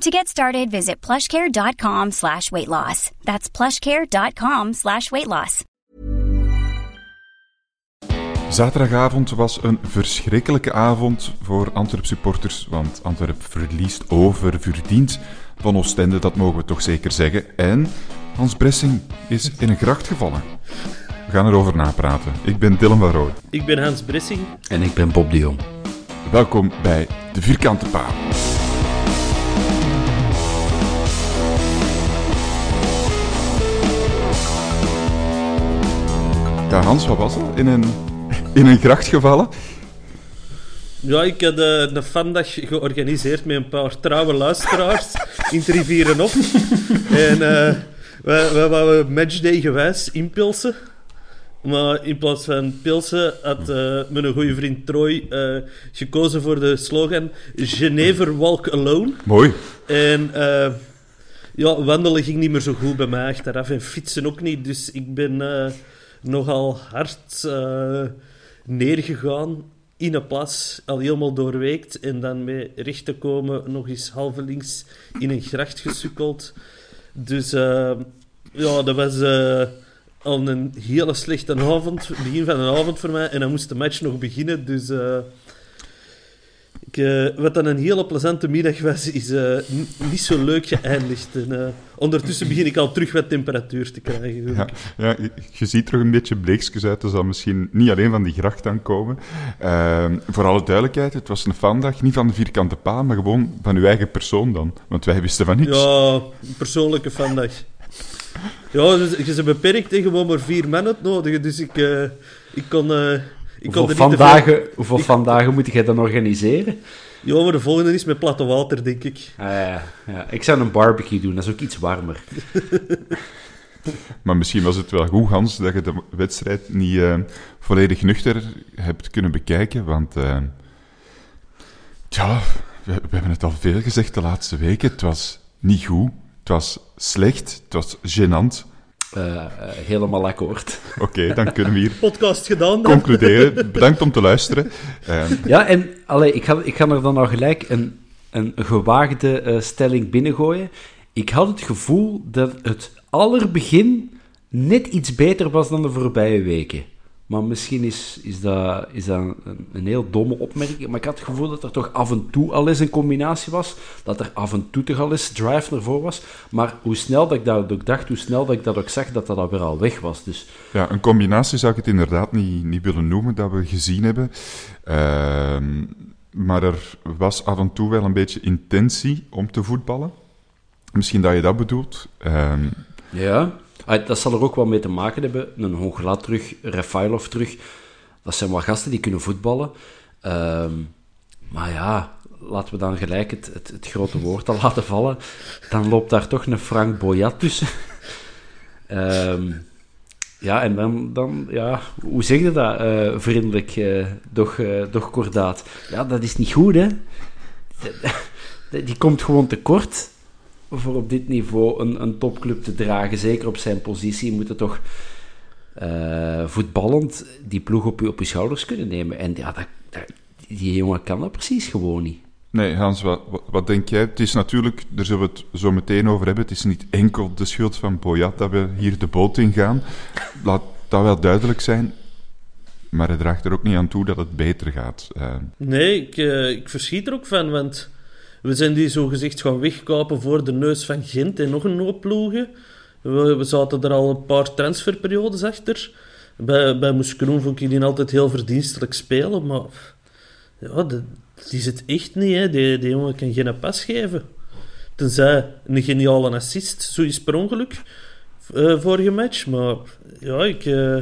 To get started, visit plushcare.com slash weight loss. That's plushcare.com slash weight loss. Zaterdagavond was een verschrikkelijke avond voor Antwerp supporters, want Antwerp verliest oververdiend van Oostende, dat mogen we toch zeker zeggen. En Hans Bressing is in een gracht gevallen. We gaan erover napraten. Ik ben Dylan van Rooij. Ik ben Hans Bressing. En ik ben Bob de Jong. Welkom bij De Vierkante Paal. Ja, Hans, wat was? In een, in een gracht gevallen? Ja, ik had eh, een fandag georganiseerd met een paar trouwe luisteraars in het Rivierenop. en uh, we, we wouden matchday gewijs inpilsen. Maar in plaats van pilsen had uh, mijn goede vriend Troy uh, gekozen voor de slogan Genever Walk Alone. Mooi. En uh, ja, wandelen ging niet meer zo goed bij mij achteraf en fietsen ook niet. Dus ik ben nogal hard neergegaan in een plas, al helemaal doorweekt. En dan met recht te komen nog eens halve links in een gracht gesukkeld. Dus ja, dat was al een hele slechte avond, begin van een avond voor mij. En dan moest de match nog beginnen. Dus ik, uh, wat dan een hele plezante middag was, is uh, niet zo leuk geëindigd. En, ondertussen begin ik al terug wat temperatuur te krijgen. Ja, ja, je ziet er een beetje bleekjes uit. Dat zal misschien niet alleen van die gracht aankomen. Ehm, voor alle duidelijkheid, het was een fandag. Niet van de vierkante paal, maar gewoon van uw eigen persoon dan. Want wij wisten van niks. Ja, een persoonlijke fandag. Ja, dus, je bent beperkt tegen gewoon maar vier man uitnodigen, dus ik, ik kon... Ik hoeveel vandaag, veel... hoeveel ik... vandaag moet jij dan organiseren? Ja, maar de volgende is met platte water, denk ik. Ah, ja, ja. Ik zou een barbecue doen, dat is ook iets warmer. maar misschien was het wel goed, Hans, dat je de wedstrijd niet uh, volledig nuchter hebt kunnen bekijken, want... ja, we, we hebben het al veel gezegd de laatste weken. Het was niet goed. Het was slecht, het was gênant. Uh, uh, helemaal akkoord. Oké, okay, dan kunnen we hier podcast gedaan. Dan. Concluderen. Bedankt om te luisteren. Uh, ja, en allee, ik, ga, ik ga er dan al gelijk een, een gewaagde stelling binnengooien. Ik had het gevoel dat het allerbegin net iets beter was dan de voorbije weken. Maar misschien is, is dat, is dat een, een, heel domme opmerking. Maar ik had het gevoel dat er toch af en toe al eens een combinatie was. Dat er af en toe toch al eens drive naar voren was. Maar hoe snel dat ik dat ook dacht, hoe snel dat ik dat ook zag, dat dat alweer al weg was. Dus... Ja, een combinatie zou ik het inderdaad niet, niet willen noemen dat we gezien hebben. Uh, maar er was af en toe wel een beetje intentie om te voetballen. Misschien dat je dat bedoelt. Uh, ja. Ah, dat zal er ook wel mee te maken hebben. Een Hongla terug, Refailov terug. Dat zijn wel gasten die kunnen voetballen. Um, maar ja, laten we dan gelijk het, het, grote woord al laten vallen. Dan loopt daar toch een Frank Boyat tussen. um, ja, en dan, dan ja, hoe zeg je dat uh, vriendelijk, uh, doch kordaat? Ja, dat is niet goed, hè? Die komt gewoon tekort voor op dit niveau een, een topclub te dragen, zeker op zijn positie, moet het toch eh, voetballend die ploeg op je, op je schouders kunnen nemen. En ja, dat, dat, die jongen kan dat precies gewoon niet. Nee, Hans, wat, wat, wat, denk jij? Het is natuurlijk, daar zullen we het zo meteen over hebben, het is niet enkel de schuld van Boyat dat we hier de boot in gaan. Laat dat wel duidelijk zijn. Maar het draagt er ook niet aan toe dat het beter gaat. Uh... Nee, ik, uh, ik verschiet er ook van, want we zijn die zo gezegd gaan wegkopen voor de neus van Gent en nog een hoop ploegen. We, zaten er al een paar transferperiodes achter. Bij, bij Moeskroen vond ik die altijd heel verdienstelijk spelen, maar ja, die zit echt niet. Hè. Die, die jongen kan geen pas geven. Tenzij een geniale assist, zoiets per ongeluk, uh, vorige match. Maar ja, ik, uh,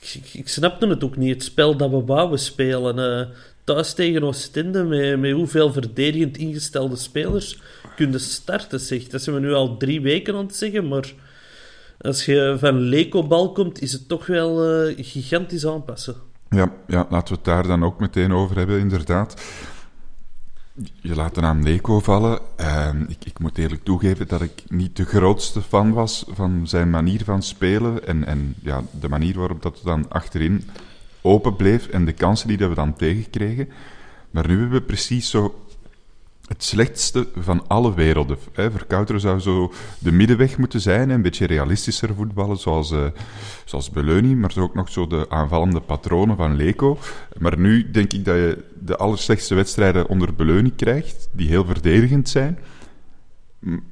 ik, ik, snapte het ook niet. Het spel dat we wouden spelen. Uh, thuis tegen Oostende, met, met hoeveel verdedigend ingestelde spelers kunnen starten, zeg. Dat zijn we nu al drie weken aan het zeggen, maar als je van Leko-bal komt, is het toch wel gigantisch aanpassen. Ja, ja, laten we het daar dan ook meteen over hebben, inderdaad. Je laat de naam Neko vallen. Uh, ik, ik, moet eerlijk toegeven dat ik niet de grootste fan was van zijn manier van spelen. En, en ja, de manier waarop dat dan achterin open bleef en de kansen die dat we dan tegenkregen. Maar nu hebben we precies zo het slechtste van alle werelden. Hè. Verkouteren zou zo de middenweg moeten zijn, een beetje realistischer voetballen, zoals, uh, zoals Beleuni, maar ook nog zo de aanvallende patronen van Leco. Maar nu denk ik dat je de allerslechtste wedstrijden onder Beleuni krijgt, die heel verdedigend zijn.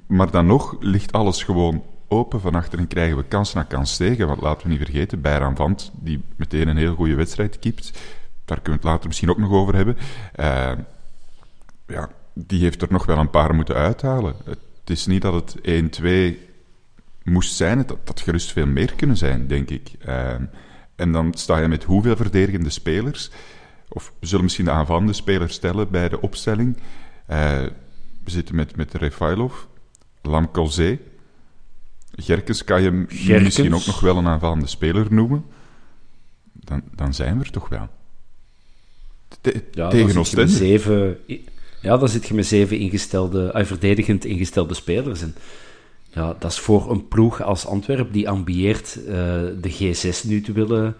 Maar dan nog ligt alles gewoon open van achteren krijgen we kans na kans tegen. Want laten we niet vergeten, Bijran Vant, die meteen een heel goede wedstrijd kiept. Daar kunnen we het later misschien ook nog over hebben. Uh, ja, die heeft er nog wel een paar moeten uithalen. Het is niet dat het 1-2 moest zijn, het had gerust veel meer kunnen zijn, denk ik. Uh, en dan sta je met hoeveel verdedigende spelers, of we zullen misschien de aanvallende spelers stellen bij de opstelling. Uh, we zitten met, met Refailov, Lamcolzé. Gerkens kan je Gerkens. misschien ook nog wel een aanvallende speler noemen. Dan, dan zijn we er toch wel. Te ja, tegen Oostende. Zeven ja, dan zit je met zeven ingestelde, uh, verdedigend ingestelde spelers. En ja, dat is voor een ploeg als Antwerp die ambieert uh, de G6 nu te willen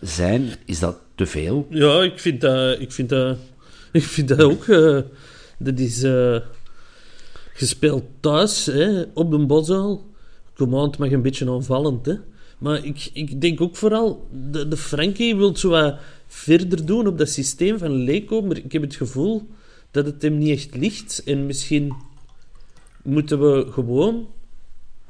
zijn, is dat te veel? Ja, ik vind dat, ik vind dat, ik vind dat ook. Uh, dat is gespeeld thuis, hè, op de Boszaal. Command mag een beetje aanvallend, hè. Maar ik, ik denk ook vooral, de, de Frankie wil zo wat verder doen op dat systeem van Leko, maar ik heb het gevoel dat het hem niet echt ligt. En misschien moeten we gewoon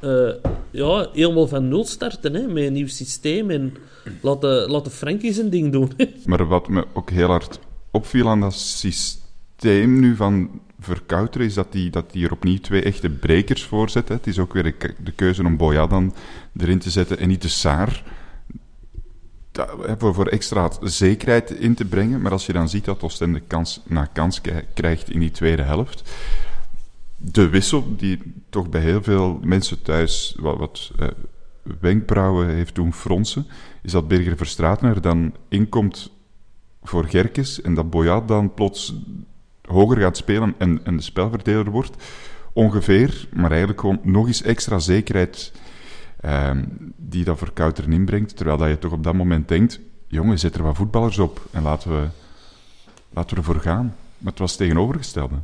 uh, ja, helemaal van nul starten hè, met een nieuw systeem en laten, laten Frankie zijn ding doen. maar wat me ook heel hard opviel aan dat systeem nu van Verkouteren is dat hij dat die er opnieuw twee echte brekers voor zet. Het is ook weer de keuze om Boya dan erin te zetten en niet de Saar voor, voor extra zekerheid in te brengen. Maar als je dan ziet dat Oostende kans na kans krijgt in die tweede helft. De wissel die toch bij heel veel mensen thuis wat, wat eh, wenkbrauwen heeft doen fronsen, is dat Berger Verstraten er dan inkomt voor Gerkes en dat Boyat dan plots hoger gaat spelen en, en de spelverdeler wordt. Ongeveer, maar eigenlijk gewoon nog eens extra zekerheid Ehm, die dat verkouteren inbrengt. Terwijl dat je toch op dat moment denkt, jongen, zet er wat voetballers op en laten we, laten we ervoor gaan. Maar het was tegenovergestelde.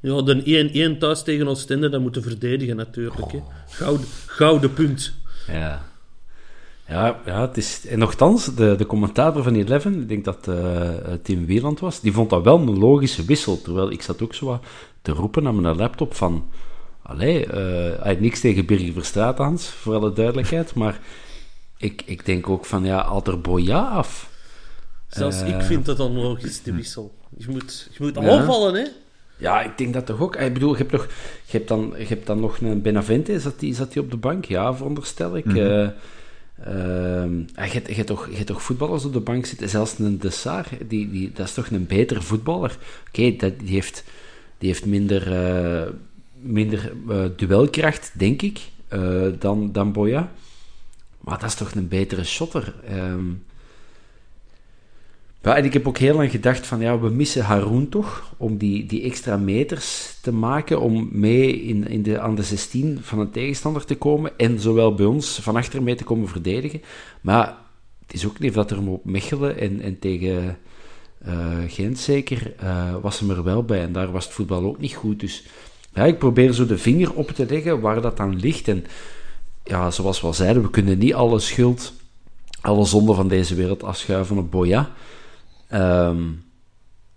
Ja, de 1-1 thuis tegen Oostende, dat moeten verdedigen natuurlijk. Oh. Gouden, gouden punt. Ja. Ja, ja het is... En nogthans, de, de commentator van Eleven, ik denk dat uh, Tim Wieland was, die vond dat wel een logische wissel. Terwijl ik zat ook zo wat te roepen aan mijn laptop van... Allee, uh, niks tegen Birger Verstraat, Hans, voor alle duidelijkheid. Maar ik, ik denk ook van, ja, haal er Boya af. Zelfs ik eh, vind dat onlogisch, de wissel. Je moet, je moet aanvallen, hè? Ja, ik denk dat toch ook. Ik bedoel, je hebt, nog, je hebt, dan, je hebt dan nog een Benavente, zat die, zat die op de bank? Ja, veronderstel ik. Mm -hmm. uh, je, hebt, je, hebt toch, je toch voetballers op de bank zitten, zelfs een Dessart, die, die, dat is toch een betere voetballer. Oké, okay, die, heeft, die heeft minder minder uh, duelkracht, denk ik, uh, dan, dan Boya. Maar dat is toch een betere shotter. Um, Ja, en ik heb ook heel lang gedacht van, ja, we missen Haroon toch, om die, die extra meters te maken, om mee in, in de, aan de 16 van een tegenstander te komen, en zowel bij ons van achter mee te komen verdedigen. Maar het is ook niet dat er op Mechelen en, en tegen uh, Gent zeker, uh, was hem er wel bij, en daar was het voetbal ook niet goed, dus ja, ik probeer zo de vinger op te leggen waar dat dan ligt, en ja, zoals we al zeiden, we kunnen niet alle schuld, alle zonde van deze wereld afschuiven op Boya. Um,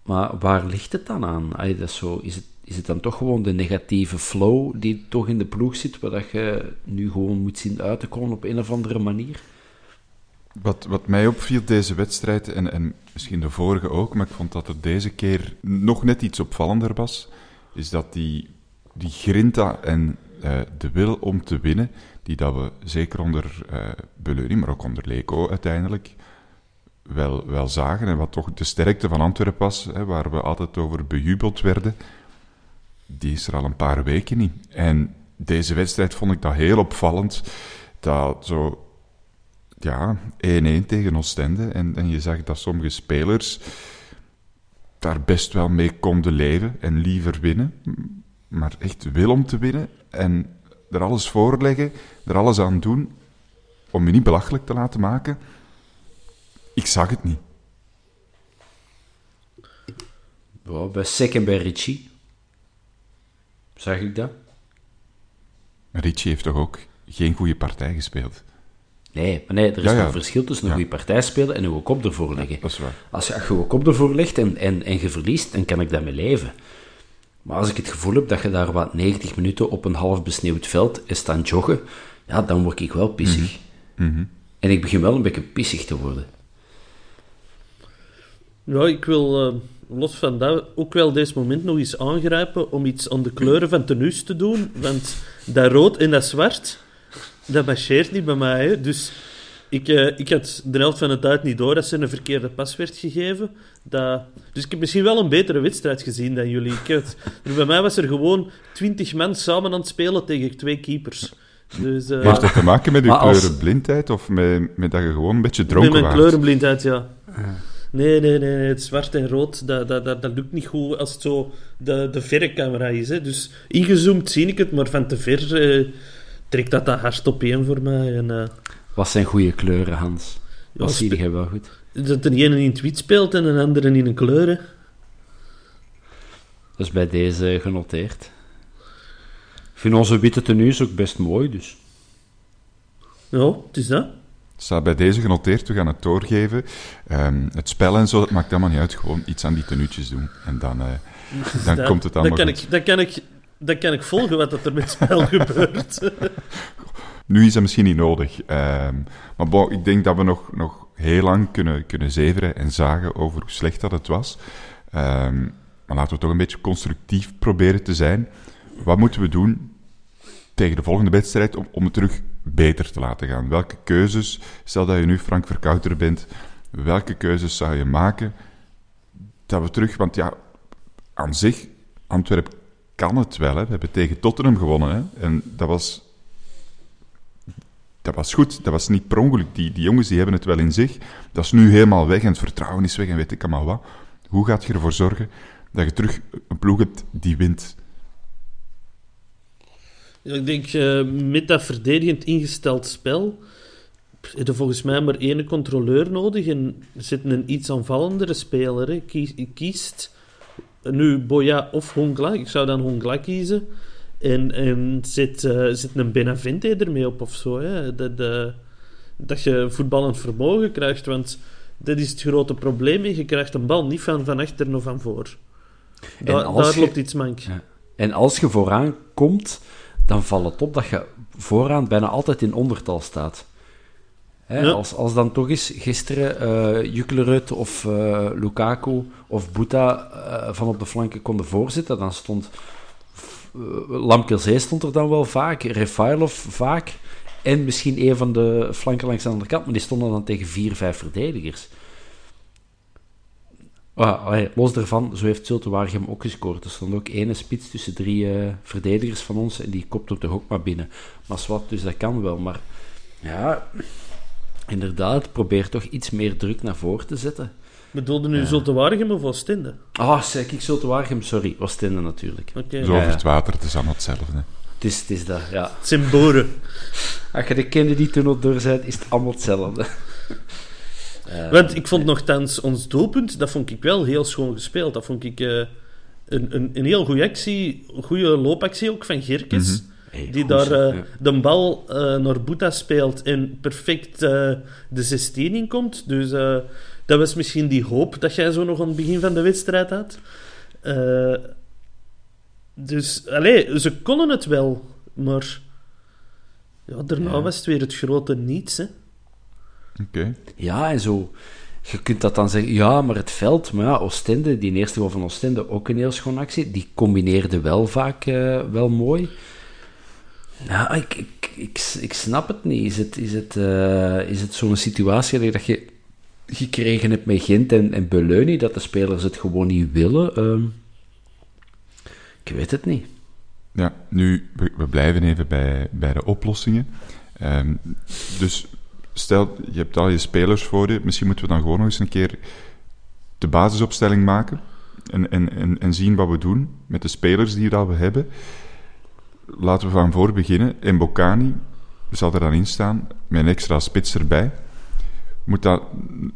maar waar ligt het dan aan? Dat is, zo, is, het, is het dan toch gewoon de negatieve flow die toch in de ploeg zit, waar dat je nu gewoon moet zien uit te komen op een of andere manier? Wat, wat mij opviel deze wedstrijd, en, en misschien de vorige ook, maar ik vond dat het deze keer nog net iets opvallender was, is dat die, die grinta en uh, de wil om te winnen, die dat we zeker onder uh, maar ook onder Leco uiteindelijk, wel, wel zagen en wat toch de sterkte van Antwerpen was, hè, waar we altijd over bejubeld werden, die is er al een paar weken niet. En deze wedstrijd vond ik dat heel opvallend, dat zo, ja, 1-1 tegen Oostende, en, en je zag dat sommige spelers daar best wel mee konden leven en liever winnen, maar echt wil om te winnen en er alles voor leggen, er alles aan doen om je niet belachelijk te laten maken ik zag het niet. Bij Sek en bij Richie zag ik dat. Richie heeft toch ook geen goede partij gespeeld? Nee, maar nee, er is een verschil tussen een goede partij spelen en uw kop ervoor leggen. dat is waar. Als je, uw kop ervoor legt en, en, en je verliest, dan kan ik daarmee leven. Maar als ik het gevoel heb dat je daar wat 90 minuten op een half besneeuwd veld is staan joggen, ja, dan word ik wel pissig. Mm -hmm. En ik begin wel een beetje pissig te worden. Ja, ik wil uh, los van dat ook wel deze moment nog eens aangrijpen om iets aan de kleuren van tenues te doen. Want dat rood en dat zwart, dat marcheert niet bij mij. Hè. Dus ik, uh, ik had de helft van de tijd niet door dat ze een verkeerde pas werd gegeven. Dat... Dus ik heb misschien wel een betere wedstrijd gezien dan jullie. Ik had... bij mij was er gewoon twintig man samen aan het spelen tegen twee keepers. Dus, uh... Heeft dat te maken met uw kleurenblindheid of met, met dat je gewoon een beetje dronken was? Met mijn kleurenblindheid, ja. Nee, nee, nee, het zwart en rood, dat, dat, dat, dat lukt niet goed als het zo de, de verre camera is. Hè. Dus ingezoomd zie ik het, maar van te ver eh, trekt dat dat hard op één voor mij. En, uh, Wat zijn goede kleuren, Hans? Wat zie je wel goed? Dat er een in het wit speelt en een andere in een kleuren. Dat is bij deze genoteerd. Ik vind onze witte tenues ook best mooi, dus. Ja, het is dat. Staat bij deze genoteerd, we gaan het doorgeven. Um, het spel en zo, dat maakt allemaal niet uit. Gewoon iets aan die tenuutjes doen. En dan, uh, dan dat, komt het allemaal dat kan goed. Ik, dat, kan ik, dat kan ik volgen, wat er met het spel gebeurt. nu is dat misschien niet nodig. Um, maar bon, ik denk dat we nog, nog heel lang kunnen, kunnen zeveren en zagen over hoe slecht dat het was. Um, maar laten we toch een beetje constructief proberen te zijn. Wat moeten we doen tegen de volgende wedstrijd om, om het terug beter te laten gaan? Welke keuzes, stel dat je nu Frank Verkouter bent, welke keuzes zou je maken dat we terug, want ja, aan zich, Antwerpen kan het wel. Hè. We hebben tegen Tottenham gewonnen. Hè. En dat was, dat was goed, dat was niet per ongeluk. Die, die jongens die hebben het wel in zich. Dat is nu helemaal weg en het vertrouwen is weg en weet ik allemaal wat. Hoe gaat je ervoor zorgen dat je terug een ploeg hebt die wint? Ik denk, uh, met dat verdedigend ingesteld spel heb je volgens mij maar één controleur nodig en zit een iets aanvallendere speler. Hè. Kies, kiest nu Boya of Hongla. Ik zou dan Hongla kiezen. En, en zit, uh, zit een Benavente ermee op of zo. Hè. Dat, de, dat je voetballend vermogen krijgt, want dat is het grote probleem. Je krijgt een bal niet van, van achter of van voor. Da daar je, loopt iets mank. Ja. En als je vooraan komt dan valt het op dat je vooraan bijna altijd in ondertal staat. Hè, ja. als, als dan toch eens gisteren uh, Juklerud of uh, Lukaku of Boeta uh, van op de flanken konden voorzitten, dan stond uh, Lamkelzee stond er dan wel vaak, Refailov vaak en misschien een van de flanken langs de andere kant, maar die stonden dan tegen vier, vijf verdedigers. Ah, los daarvan, zo heeft Zulte Waregem ook gescoord. Er stond ook ene spits tussen drie uh, verdedigers van ons en die kopt er toch ook maar binnen. Maar zwart, dus dat kan wel. Maar ja, inderdaad, probeer toch iets meer druk naar voren te zetten. Bedoelde nu Zulte Waregem of Oostende? Ah, zeg ik Zulte Waregem, sorry. Oostende natuurlijk. Oké. Zo Ja, over ja. het water, het is allemaal hetzelfde. Het is, het is dat, ja. Het zijn boren. Als je de Kennedy-tunnel door bent, is het allemaal hetzelfde. Eh, Want ik vond nogthans ons doelpunt, dat vond ik wel heel schoon gespeeld. Dat vond ik eh, een, een, een heel goede actie, een goede loopactie ook van Gerkes. Hey, Die daar eh, Ja. de bal naar Boeta speelt en perfect de 16 in komt. Dus dat was misschien die hoop dat jij zo nog aan het begin van de wedstrijd had. Dus, allee, ze konden het wel, maar ja, daarna Ja. was het weer het grote niets. Hè. Oké. Ja, en zo. Je kunt dat dan zeggen, ja, maar het veld, maar ja, Oostende, die eerste goal van Oostende, ook een heel schoon actie. Die combineerde wel vaak eh, wel mooi. Ja, ik, ik, ik, ik snap het niet. Is het, is het, eh, is het zo'n situatie dat je gekregen hebt met Gent en, en Beleuni, dat de spelers het gewoon niet willen? Ehm, ik weet het niet. Ja, nu, we, we blijven even bij, bij de oplossingen. Ehm, dus stel, je hebt al je spelers voor je. Misschien moeten we dan gewoon nog eens een keer de basisopstelling maken. En, en, en, en zien wat we doen met de spelers die we hebben. Laten we van voor beginnen. En Bocani zal er dan in staan, met een extra spits erbij. Moet dat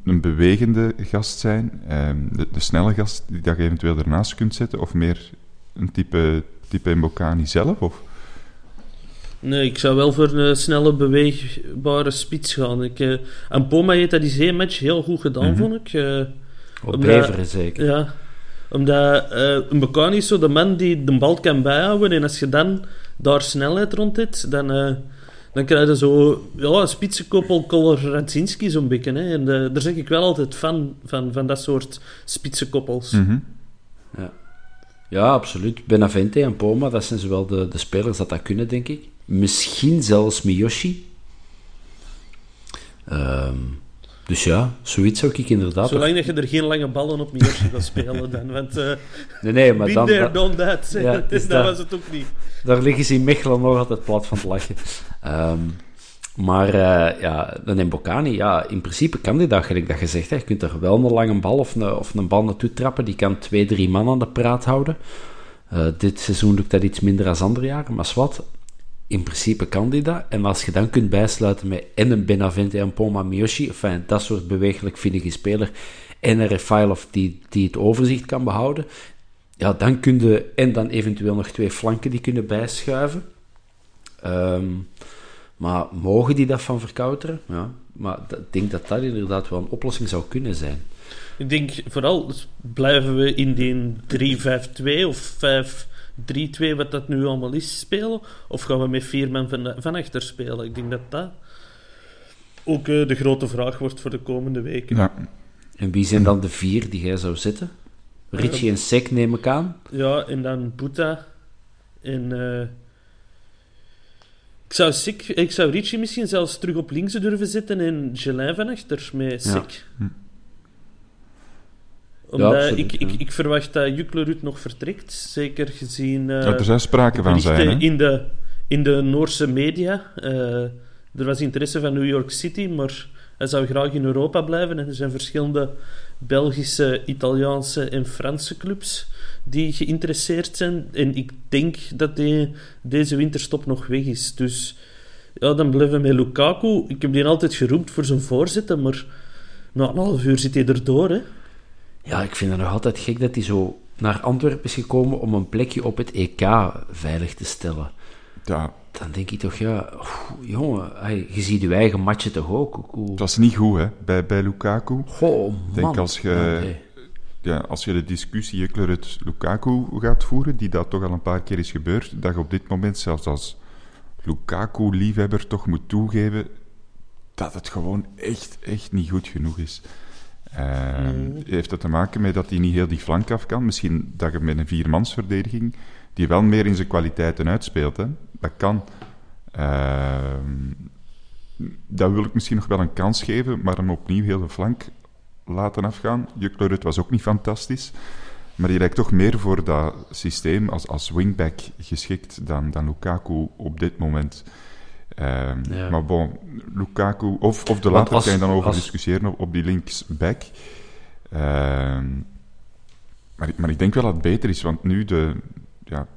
een bewegende gast zijn? Ehm, de, de snelle gast die dat eventueel ernaast kunt zetten? Of meer een type, type Mbokani zelf? Of? Nee, ik zou wel voor een snelle, beweegbare spits gaan. Ik, eh en Poma heeft dat die zee-match heel goed gedaan, vond ik. Eh, Op Omdat- Beveren zeker. ja, omdat eh een Bocani is zo de man die de bal kan bijhouden. En als je dan daar snelheid rond hebt, dan, eh, dan krijg je zo ja, spitsenkoppel Koloradzinski zo'n beetje. Hè. En eh, daar zeg ik wel altijd fan van, van dat soort spitsenkoppels. Mhm. Ja, absoluut. Benavente en Poma, dat zijn zowel de, de spelers dat dat kunnen, denk ik. Misschien zelfs Miyoshi. Ehm, dus ja, zoiets zou ik inderdaad... Zolang dat je er geen lange ballen op Miyoshi gaat spelen dan. Want eh Nee, nee, maar dan, there, done that. Ja, het is dat was het ook niet. daar liggen ze in Mechelen nog altijd plat van te lachen. Ehm, maar eh, ja, dan Mbokani, ja, in principe kan die dat, gelijk dat je zegt. Hè. Je kunt er wel een lange bal of een, of een bal naartoe trappen. Die kan twee, drie man aan de praat houden. Eh, dit seizoen ik dat iets minder dan andere jaren, maar wat. In principe kan die dat. En als je dan kunt bijsluiten met en een Benavente en Poma Miyoshi, enfin, dat soort bewegelijk vinnige speler, en een Refailov die, die het overzicht kan behouden, ja, dan kun je, en dan eventueel nog twee flanken die kunnen bijschuiven. Ehm, maar mogen die dat van verkouteren? Ja, maar ik denk dat dat inderdaad wel een oplossing zou kunnen zijn. Ik denk vooral blijven we in die 3-5-2 of 5-3-2, wat dat nu allemaal is, spelen? Of gaan we met vier man van, van achter spelen? Ik denk dat dat ook eh, de grote vraag wordt voor de komende weken. Ja, En wie zijn dan de vier die jij zou zetten? Richie en Sek neem ik aan. Ja, en dan Boeta. En eh, ik, zou Sik, ik zou Richie misschien zelfs terug op links durven zetten en Gelin van achter met Ja. Sik. Hm. Omdat absoluut, ik, ik, ja. ik verwacht dat Juklerud nog vertrekt. Zeker gezien eh, Ja, er zou sprake van zijn. Hè? in, de, in de Noorse media. Eh, er was interesse van New York City, maar hij zou graag in Europa blijven. En er zijn verschillende Belgische, Italiaanse en Franse clubs die geïnteresseerd zijn. En ik denk dat die, deze winterstop nog weg is. Dus ja, dan blijven we met Lukaku. Ik heb die altijd geroemd voor zijn voorzetten, maar na een half uur zit hij erdoor. Hè. Ja, ik vind het nog altijd gek dat hij zo naar Antwerpen is gekomen om een plekje op het EK veilig te stellen. Ja, Dan denk ik toch, ja, jongen, hey, je ziet je eigen matchen toch ook? Hoe- het was niet goed hè, bij, bij Lukaku. Goh, man. denk als je- Ja, nee. Ja, als je de discussie Jukler het Lukaku gaat voeren, die dat toch al een paar keer is gebeurd, dat je op dit moment zelfs als Lukaku-liefhebber toch moet toegeven dat het gewoon echt, echt niet goed genoeg is. Ehm, Heeft dat te maken met dat hij niet heel die flank af kan? Misschien dat je met een viermansverdediging, die wel meer in zijn kwaliteiten uitspeelt, hè? dat kan. Ehm, dat wil ik misschien nog wel een kans geven, maar hem opnieuw heel de flank laten afgaan. Juklerud was ook niet fantastisch. Maar die lijkt toch meer voor dat systeem als, als wingback geschikt dan, dan Lukaku op dit moment. Ehm, Ja. Maar bon, Lukaku, of, of de als- kan je dan over als- discussiëren op, op die linksback. Ehm, maar, ik- maar ik denk wel dat het beter is, want nu de, ja,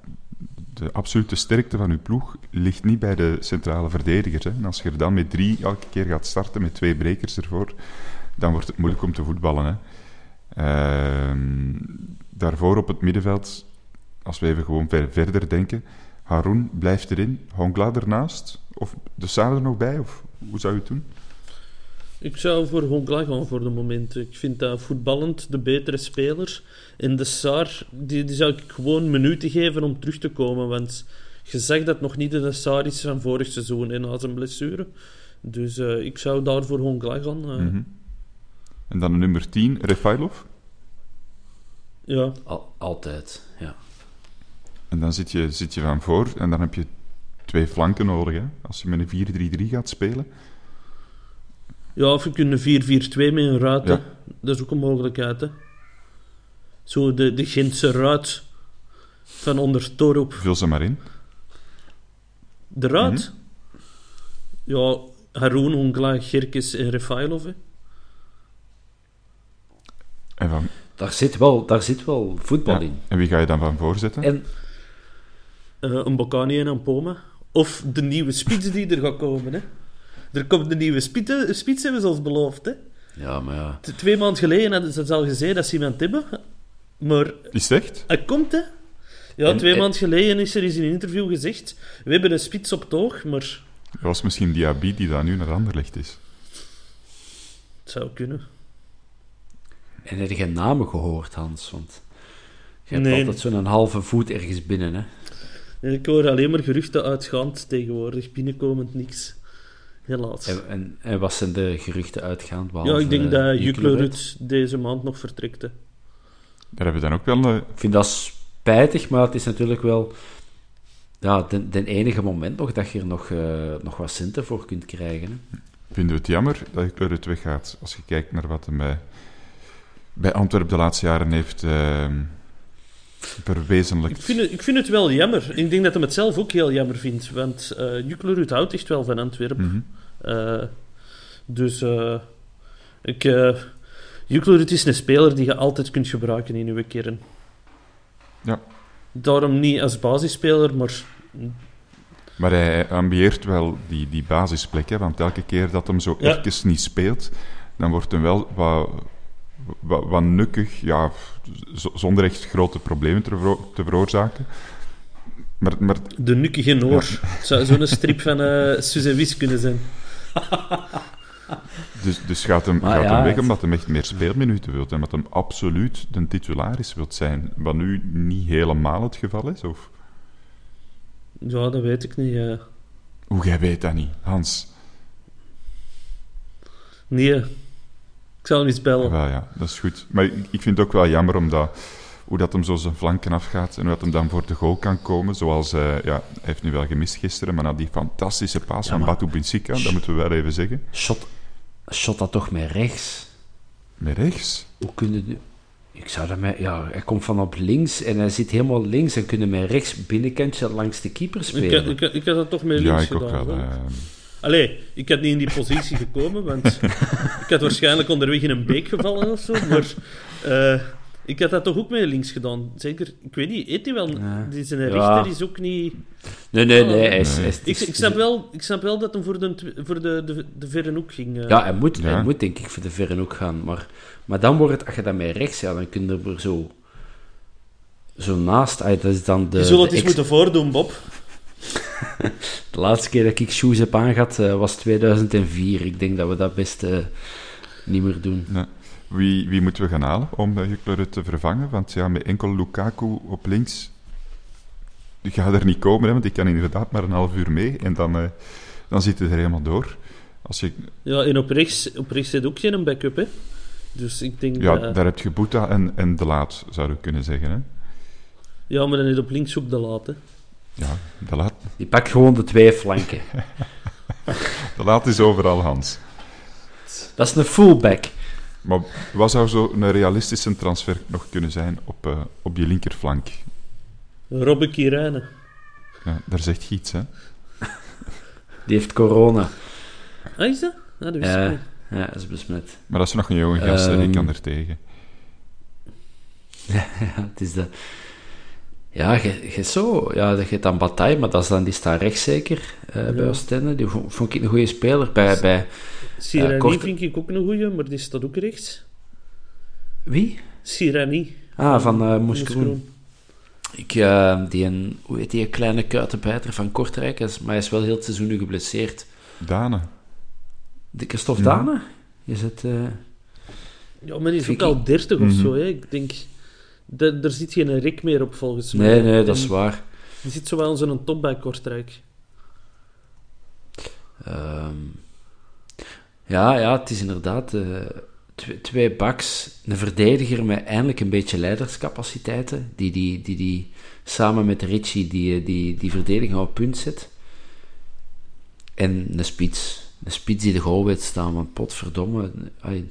de absolute sterkte van uw ploeg ligt niet bij de centrale verdedigers. Hè. En als je er dan met drie elke keer gaat starten, met twee brekers ervoor, dan wordt het moeilijk om te voetballen. Hè. Ehm, daarvoor op het middenveld, als we even gewoon ver- verder denken, Haroun blijft erin, Hongla ernaast, of de Saar er nog bij, of hoe zou je het doen? Ik zou voor Hongla gaan voor de moment. Ik vind dat voetballend de betere speler. En de Saar, die, die zou ik gewoon minuten geven om terug te komen. Want je zegt dat nog niet de Saar is van vorig seizoen en na zijn blessure. Dus eh, ik zou daar voor Hongla gaan. eh. Mhm. En dan nummer 10, Refailov. Ja, Al- altijd, ja. En dan zit je, zit je van voor en dan heb je twee flanken nodig. Hè? Als je met een 4-3-3 gaat spelen. ja of je kunt een 4-4-2 met een ruit. Ja. Dat is ook een mogelijkheid. Hè. Zo de, de Gentse ruit van onder Torup. Vul ze maar in. De ruit? Ja, Haroun, Hongla, Gerkes en Refailov. hè. En, van, Daar zit wel, daar zit wel voetbal ja, in. en wie ga je dan van voorzetten? En Eh, een Bocani en een Poma. Of de nieuwe spits die er gaat komen. Hè. Er komt een nieuwe spits, spits hebben ze ons beloofd. Hè. ja, maar ja. T- Twee maanden geleden hadden ze al gezegd dat ze iemand hebben. Maar Is het echt? hij komt, hè. Ja, En- twee en- maanden geleden is er eens in een interview gezegd... We hebben een spits op het oog, maar... Dat was misschien Diaby die daar nu naar Anderlecht is. Het zou kunnen. En heb je geen namen gehoord, Hans? Want je hebt Nee. altijd zo'n halve voet ergens binnen, hè? Ik hoor alleen maar geruchten uitgaand tegenwoordig. Binnenkomend niks. Helaas. En, en, en wat zijn de geruchten uitgaand? Ja, ik denk dat Juklerud? Juklerud deze maand nog vertrekt. hè. Daar hebben we dan ook wel... eh, Ik vind dat spijtig, maar het is natuurlijk wel ja, de, de enige moment nog dat je er nog, eh, nog wat centen voor kunt krijgen. Hè? vinden we het jammer dat het weggaat. Als je kijkt naar wat hem bij, bij Antwerpen de laatste jaren heeft eh, Ik vind, het, ik vind het wel jammer. Ik denk dat hij het zelf ook heel jammer vindt. Want Juklerud houdt echt wel van Antwerpen. Eh, dus ik, Juklerud is een speler die je altijd kunt gebruiken in je kern. Ja. Daarom niet als basisspeler, maar Maar hij ambieert wel die, die basisplek, hè, want elke keer dat hem zo Ja. even niet speelt, dan wordt hem wel wat, wat, wat nukkig, ja, zonder echt grote problemen te, vero- te veroorzaken. Maar, maar de nukkige Noor. Het zou zo'n strip van eh Suze Wies kunnen zijn. dus, dus gaat hem, Maar gaat ja, hem weg het- omdat hij echt meer speelminuten wil en omdat hem absoluut de titularis wil zijn, wat nu niet helemaal het geval is? Of Ja, dat weet ik niet. eh. hoe jij weet dat niet, Hans? Nee. Ik zal hem eens bellen. Wel ja, dat is goed. Maar ik, ik vind het ook wel jammer omdat hoe dat hem zo zijn flanken afgaat en hoe dat hem dan voor de goal kan komen. Zoals, eh, ja, hij heeft nu wel gemist gisteren, maar na die fantastische paas van Batu Binsika, dat moeten we wel even zeggen. Shot, shot dat toch met rechts? Met rechts. Hoe kunnen de... Ik zou dat met... Ja, hij komt van op links en hij zit helemaal links en kunnen met rechts binnenkantje langs de keeper Ik, spelen. ik, ik had dat toch met Ja, links ik ook gedaan. wel. Allee, ik had niet in die positie gekomen, want ik had waarschijnlijk onderweg in een beek gevallen of zo. Maar eh, ik had dat toch ook met links gedaan. Zeker, ik weet niet, eet hij wel? Ja. Die zijn Ja. richter is ook niet... Nee, nee, nee. Hij is, Nee. is- Ik, ik, snap wel, ik snap wel dat hij voor de, voor de, de, de verre hoek ging. eh. Ja, hij moet, Ja. hij moet denk ik voor de verre hoek gaan. Maar, maar dan wordt het, als je dat met rechts, ja, dan kun je er zo, zo naast. Ah, dat is dan de, Je zult het de eens moeten voordoen, Bob. de laatste keer dat ik shoes heb aangehad eh, was 2004. Ik denk dat we dat best eh, niet meer doen. Nee. Wie, wie moeten we gaan halen om uh, Juklerud te vervangen? Want ja, met enkel Lukaku op links, die gaat er niet komen, hè, want die kan inderdaad maar een half uur mee en dan, eh, dan zit het er helemaal door. Als je, Ja, en op rechts, op rechts zit ook geen backup, hè. Dus ik denk ja, dat... daar heb je Boeta en, en De Laat, zou je kunnen zeggen. Hè? Ja, maar dan is op links ook de laat, hè. Ja, De Laat, Die pakt gewoon de twee flanken. de laat is overal, Hans. Dat is een fullback. Maar wat zou zo een realistische transfer nog kunnen zijn op, eh, op die linkerflank? Robbe Kirijnen. Ja, daar zegt je iets, hè? Die heeft corona. Ah, is dat? Ah, dat Ja, niet. ja, dat is besmet. Maar dat is nog een jonge gast, die Ehm. kan er tegen. Ja, het is de... Ja, je, je zo... Ja, je hebt dan Bataille, maar dat is dan, die staat rechts zeker eh, bij Oostende. Die vond, ik een goede speler. Bij, bij Sirani korte- vind ik ook een goeie, maar die staat ook rechts. wie? Sirani. Ah, van uh, Moeskroen. Ik, die een, hoe heet die kleine kuitenbijter van Kortrijk, is, maar hij is wel heel het seizoen nu geblesseerd. Dane. De Christophe Dane? Is het... eh, Ja, maar die is Vind ook ik- al 30 of zo, hè. Ik denk... da- Daar zit geen rik meer op, volgens mij. Nee, nee, dat is waar. Die zit zo wel in zo'n top bij Kortrijk. Ehm, ja, ja, het is inderdaad eh, twee, twee backs, een verdediger met eindelijk een beetje leiderscapaciteiten, die, die, die, die samen met Richie die, die, die verdediging op punt zet. En een spits. Een spits die de goal weet staan, want potverdomme... ai,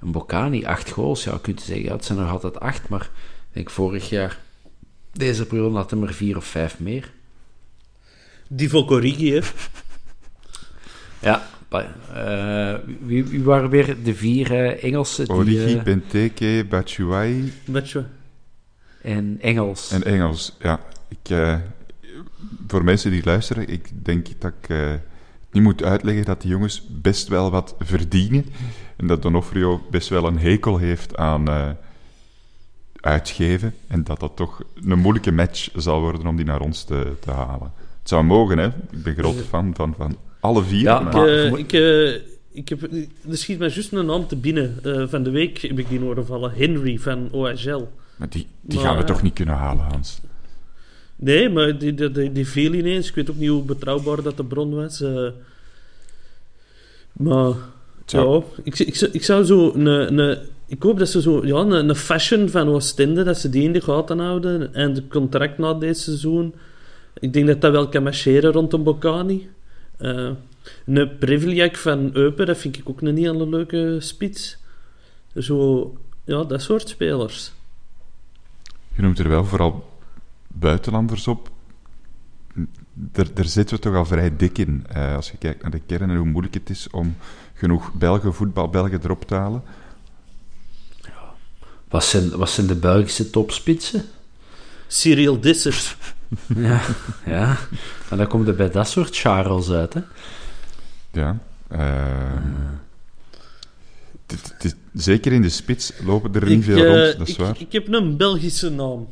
een Bocani, acht goals, ja, je kunt zeggen, ja, het zijn nog altijd acht, maar ik denk vorig jaar, deze periode had hem er vier of vijf meer. Die Vokorigi, hè. Ja, eh, wie, wie waren weer de vier eh, Engelsen? Die, Origi, eh, Benteke, Batshuayi en Engels. en Engels. Ja, ik, eh, voor mensen die luisteren, ik denk dat ik eh, niet moet uitleggen dat die jongens best wel wat verdienen. En dat Donofrio best wel een hekel heeft aan eh, uitgeven. En dat dat toch een moeilijke match zal worden om die naar ons te, te halen. Het zou mogen, hè. Ik ben grote fan van, van alle vier. Ja, maar- maar- Eh, ik, eh, ik heb, er schiet mij juist een naam te binnen. Van de week heb ik die horen vallen. Henry van OHL. maar die, die Maar, gaan we toch niet kunnen halen, Hans? Nee, maar die, die, die, viel ineens. Ik weet ook niet hoe betrouwbaar dat de bron was. maar ja, ik, ik, zou- ik zou zo een, een, ik hoop dat ze zo ja, een, een fashion van Oostende, dat ze die in de gaten houden. En de contract na dit seizoen. Ik denk dat dat wel kan marcheren rondom Bocani. Eh een Privliak van Eupen, dat vind ik ook een hele leuke spits. Zo, ja, dat soort spelers. Je noemt er wel vooral buitenlanders op. Daar, daar zitten we toch al vrij dik in. eh, als je kijkt naar de kern en hoe moeilijk het is om genoeg Belgen, voetbalbelgen erop te halen. Wat, zijn, wat zijn de Belgische topspitsen? Cyril Dissers. ja, ja. En dan komt er bij dat soort Charles uit, hè. Ja. eh, is- zeker in de spits lopen er niet Ik, veel eh, rond, dat is ik, waar. ik heb een Belgische naam.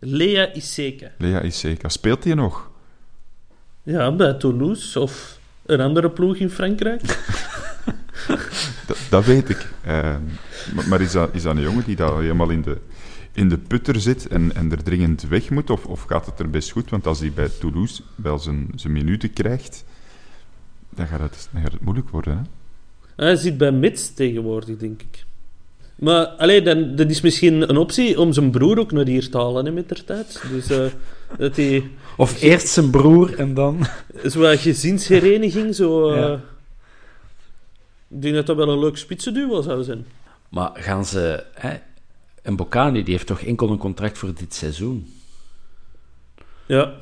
Lea Iseka. Lea Iseka. Speelt hij nog? Ja, bij Toulouse of een andere ploeg in Frankrijk. Dat, dat weet ik. Eh, maar maar is, dat, is dat een jongen die daar helemaal in de, in de putter zit en, en er dringend weg moet? Of, of gaat het er best goed? Want als hij bij Toulouse wel zijn, zijn minuten krijgt, dan gaat het, dan gaat het moeilijk worden. Hè? Hij zit bij Mits tegenwoordig, denk ik. Maar allee, dan, dat is misschien een optie om zijn broer ook naar hier te halen hè, met der tijd. Dus eh, dat hij Of eerst zijn broer en dan... zo'n gezinshereniging, zo... eh, Ja. Ik denk dat dat wel een leuk spitsenduo zou zijn. Maar gaan ze... Hè, en Bocani, die heeft toch enkel een contract voor dit seizoen? Ja.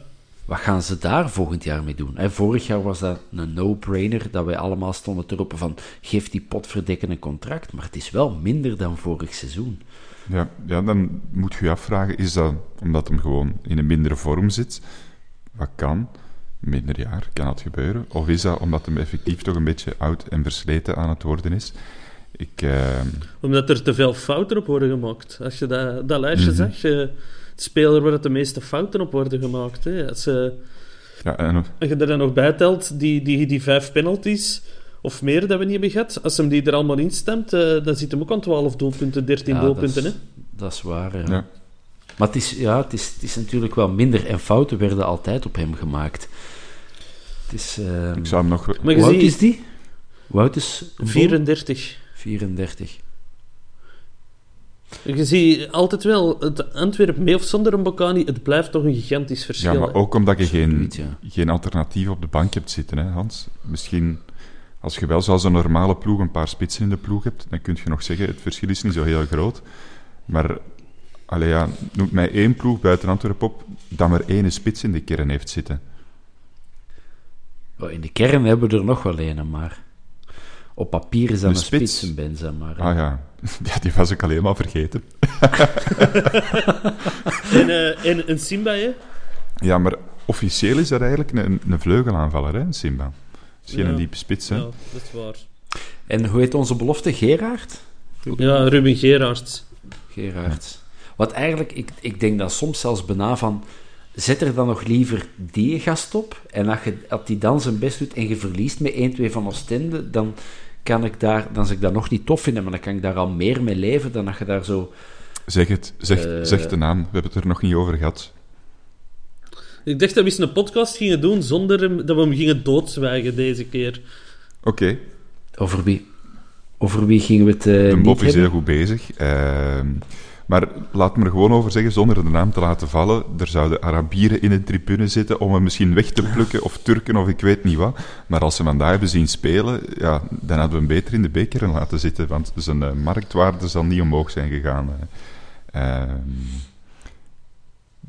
Wat gaan ze daar volgend jaar mee doen? Hè, vorig jaar was dat een no-brainer, dat wij allemaal stonden te roepen van geef die potverdikken een contract, maar het is wel minder dan vorig seizoen. Ja, ja, dan moet je je afvragen, is dat omdat hem gewoon in een mindere vorm zit? Wat kan? Minder jaar, kan dat gebeuren? Of is dat omdat hem effectief toch een beetje oud en versleten aan het worden is? Ik, eh, Omdat er te veel fouten op worden gemaakt. Als je dat, dat lijstje zag, eh, het speler waar het de meeste fouten op worden gemaakt. Hè. Als, eh, ja, en, als je er dan nog bij telt, die, die, die vijf penalties of meer dat we niet hebben gehad, als hem die er allemaal in stemt, eh, dan zit hem ook aan 12 doelpunten, 13 Ja, doelpunten. dat Hè. is, dat is waar, ja. ja. Maar het is, ja, het, is, het is natuurlijk wel minder en fouten werden altijd op hem gemaakt. Het is... ehm, ik zou hem nog... Maar hoe is die? Hoe oud is... Bo? 34. 34. Je ziet altijd wel, het Antwerpen mee of zonder een Bocani, het blijft toch een gigantisch verschil. Ja, maar hè. ook omdat je geen, Absoluut, ja. geen alternatief op de bank hebt zitten, hè, Hans. Misschien, als je wel zoals een normale ploeg een paar spitsen in de ploeg hebt, dan kun je nog zeggen, het verschil is niet zo heel groot. Maar, allee, ja, noem mij één ploeg buiten Antwerpen op, dat maar één spits in de kern heeft zitten. In de kern hebben we er nog wel een, maar... Op papier is dat Een een, spits. spits, een maar... Ah ja. ja, die was ik al helemaal vergeten. En, eh, en een Simba, hè? Ja, maar officieel is dat eigenlijk een, een vleugelaanvaller, hè, Simba. Is geen Ja. een diepe spits, hè. Ja, dat is waar. En hoe heet onze belofte? Gerard? Ja, Ruben Gerards. Gerard. Wat eigenlijk, ik, ik denk dat soms zelfs bijna van... Zet er dan nog liever die gast op. En als, je, als die dan zijn best doet en je verliest met 1-2 van Oostende, dan kan ik daar... Dan zou ik dat nog niet tof vinden, maar dan kan ik daar al meer mee leven dan dat je daar zo... Zeg het, zeg, Eh. zeg de naam. We hebben het er nog niet over gehad. Ik dacht dat we eens een podcast gingen doen zonder hem, dat we hem gingen doodzwijgen deze keer. Oké, Over wie, over wie gingen we het eh de niet Bob is heel goed bezig. Ehm, maar laat me er gewoon over zeggen, zonder de naam te laten vallen. Er zouden Arabieren in een tribune zitten om hem misschien weg te plukken, of Turken, of ik weet niet wat. Maar als ze vandaag hebben zien spelen, ja, dan hadden we hem beter in de beker laten zitten, want zijn eh, marktwaarde zal niet omhoog zijn gegaan. eh. Ehm,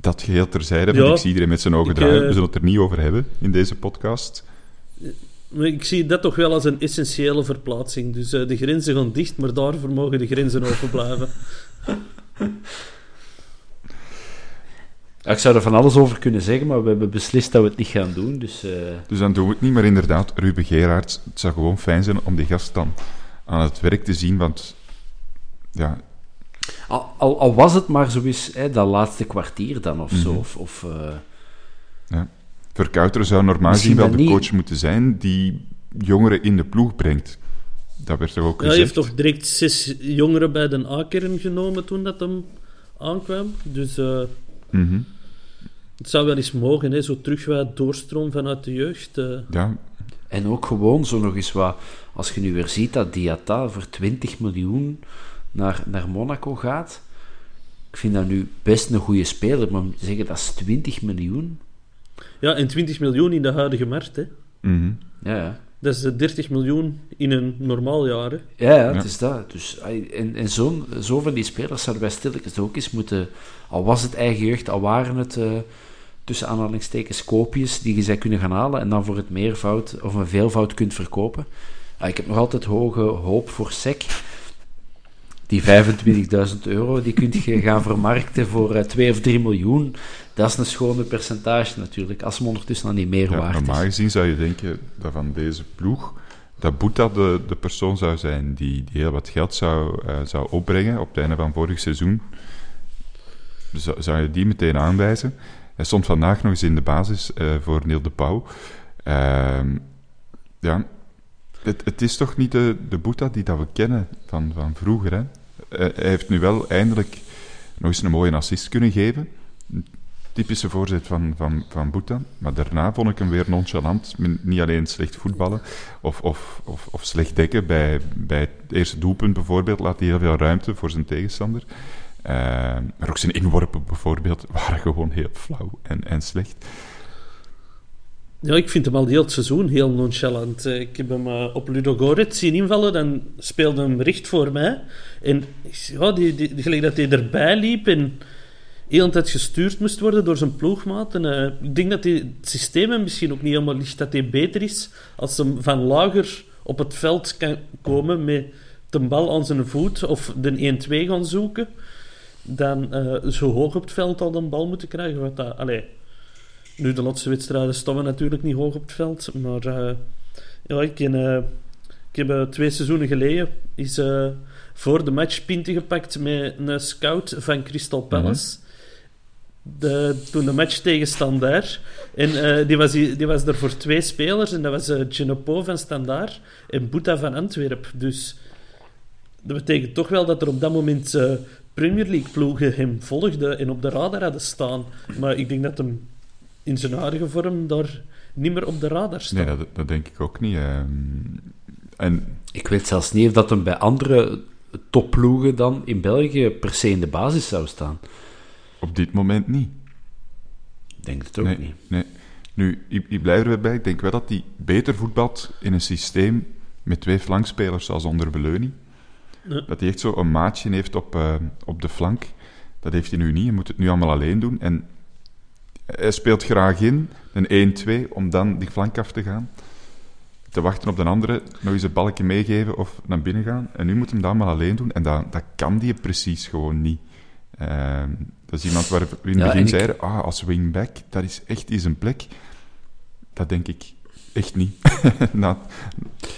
dat geheel terzijde, want Ja, ik zie iedereen met zijn ogen ik, draaien. eh, We zullen het er niet over hebben in deze podcast. Maar ik zie dat toch wel als een essentiële verplaatsing. Dus eh, de grenzen gaan dicht, maar daarvoor mogen de grenzen open blijven. Ik zou er van alles over kunnen zeggen, maar we hebben beslist dat we het niet gaan doen. Dus, eh, Dus dan doen we het niet, maar inderdaad, Ruben Gerards, het zou gewoon fijn zijn om die gast dan aan het werk te zien, want ja, al, al, al was het maar zo eens hè, dat laatste kwartier dan of zo. Mhm. Of, of, eh, ja. Verkouter zou normaal gezien wel de niet- coach moeten zijn die jongeren in de ploeg brengt. Dat werd toch ook Ja, hij gezegd? heeft toch direct zes jongeren bij de A-kern genomen toen dat hem aankwam. Dus eh, Mhm. het zou wel eens mogen, hè, zo terug wat doorstroom vanuit de jeugd. eh. Ja, En ook gewoon zo nog eens wat... Als je nu weer ziet dat Diata voor 20 miljoen naar, naar Monaco gaat... Ik vind dat nu best een goede speler, maar zeggen dat is 20 miljoen? Ja, en 20 miljoen in de huidige markt. Hè. mhm. Ja, ja. Dat is eh, 30 miljoen in een normaal jaar. Hè. Ja, ja, Ja. het is dat. Dus, en en zo'n zo van die spelers zouden wij stilletjes ook eens moeten... Al was het eigen jeugd, al waren het eh, tussen aanhalingstekens koopjes die je zou kunnen gaan halen en dan voor het meervoud of een veelvoud kunt verkopen. Ah, ik heb nog altijd hoge hoop voor SEC. Die 25.000 euro, die kun je gaan vermarkten voor eh, 2 of 3 miljoen. Dat is een schone percentage natuurlijk, als hem ondertussen al niet meer ja waard normaal is. gezien zou je denken dat van deze ploeg, dat Boeta de, de persoon zou zijn die, die heel wat geld zou, eh, zou opbrengen op het einde van vorig seizoen. Zou, zou je die meteen aanwijzen? Hij stond vandaag nog eens in de basis eh, voor Neil de Pauw. Ehm, ja, het, het is toch niet de, de Boeta die dat we kennen van, van vroeger. Hè? Eh, hij heeft nu wel eindelijk nog eens een mooie assist kunnen geven. Typische voorzet van, van, van Boeta. Maar daarna vond ik hem weer nonchalant. Niet alleen slecht voetballen of, of, of, of slecht dekken. Bij, bij het eerste doelpunt bijvoorbeeld laat hij heel veel ruimte voor zijn tegenstander. Eh, maar ook zijn inworpen bijvoorbeeld waren gewoon heel flauw en, en slecht. Ja, ik vind hem al heel het seizoen heel nonchalant. Eh, Ik heb hem eh, op Ludo Goretz zien invallen, dan speelde hem recht voor mij. En ja, die, die, gelijk dat hij erbij liep en heel de tijd gestuurd moest worden door zijn ploegmaat. En, eh, ik denk dat die, het systeem hem misschien ook niet helemaal ligt, dat hij beter is als hem van lager op het veld kan komen met de bal aan zijn voet of de 1-2 gaan zoeken, dan zo hoog op het veld al de bal moeten krijgen. Wat dat, allee, nu, de laatste wedstrijden staan we natuurlijk niet hoog op het veld. Maar eh, ja, ik, eh, ik heb eh, twee seizoenen geleden is, voor de match pinten gepakt met een scout van Crystal Palace. De, toen de match tegen Standaard. En die, was, die was er voor twee spelers. En dat was eh Genepo van Standaard en Boeta van Antwerp. Dus dat betekent toch wel dat er op dat moment Premier League ploegen hem volgden en op de radar hadden staan. Maar ik denk dat hem in zijn huidige vorm daar niet meer op de radar staat. Nee, dat, dat denk ik ook niet. ehm. en Ik weet zelfs niet of dat hem bij andere topploegen dan in België per se in de basis zou staan. op dit moment niet. Ik denk het ook nee, niet. Nee. Nu, ik, ik blijf er weer bij. Ik denk wel dat hij beter voetbalt in een systeem met twee flankspelers zoals onder Beleuni. Ja. Dat hij echt zo een maatje heeft op, eh, op de flank. Dat heeft hij nu niet. Hij moet het nu allemaal alleen doen. En hij speelt graag in, een 1-2, om dan die flank af te gaan. te wachten op de andere, nog eens een balkje meegeven of naar binnen gaan. En nu moet hem dat allemaal alleen doen. En dat, dat kan die precies gewoon niet. Ehm, dat is iemand waar we in het Ja, begin ik- zeiden, ah, als wingback, dat is echt die zijn plek. Dat denk ik echt niet, na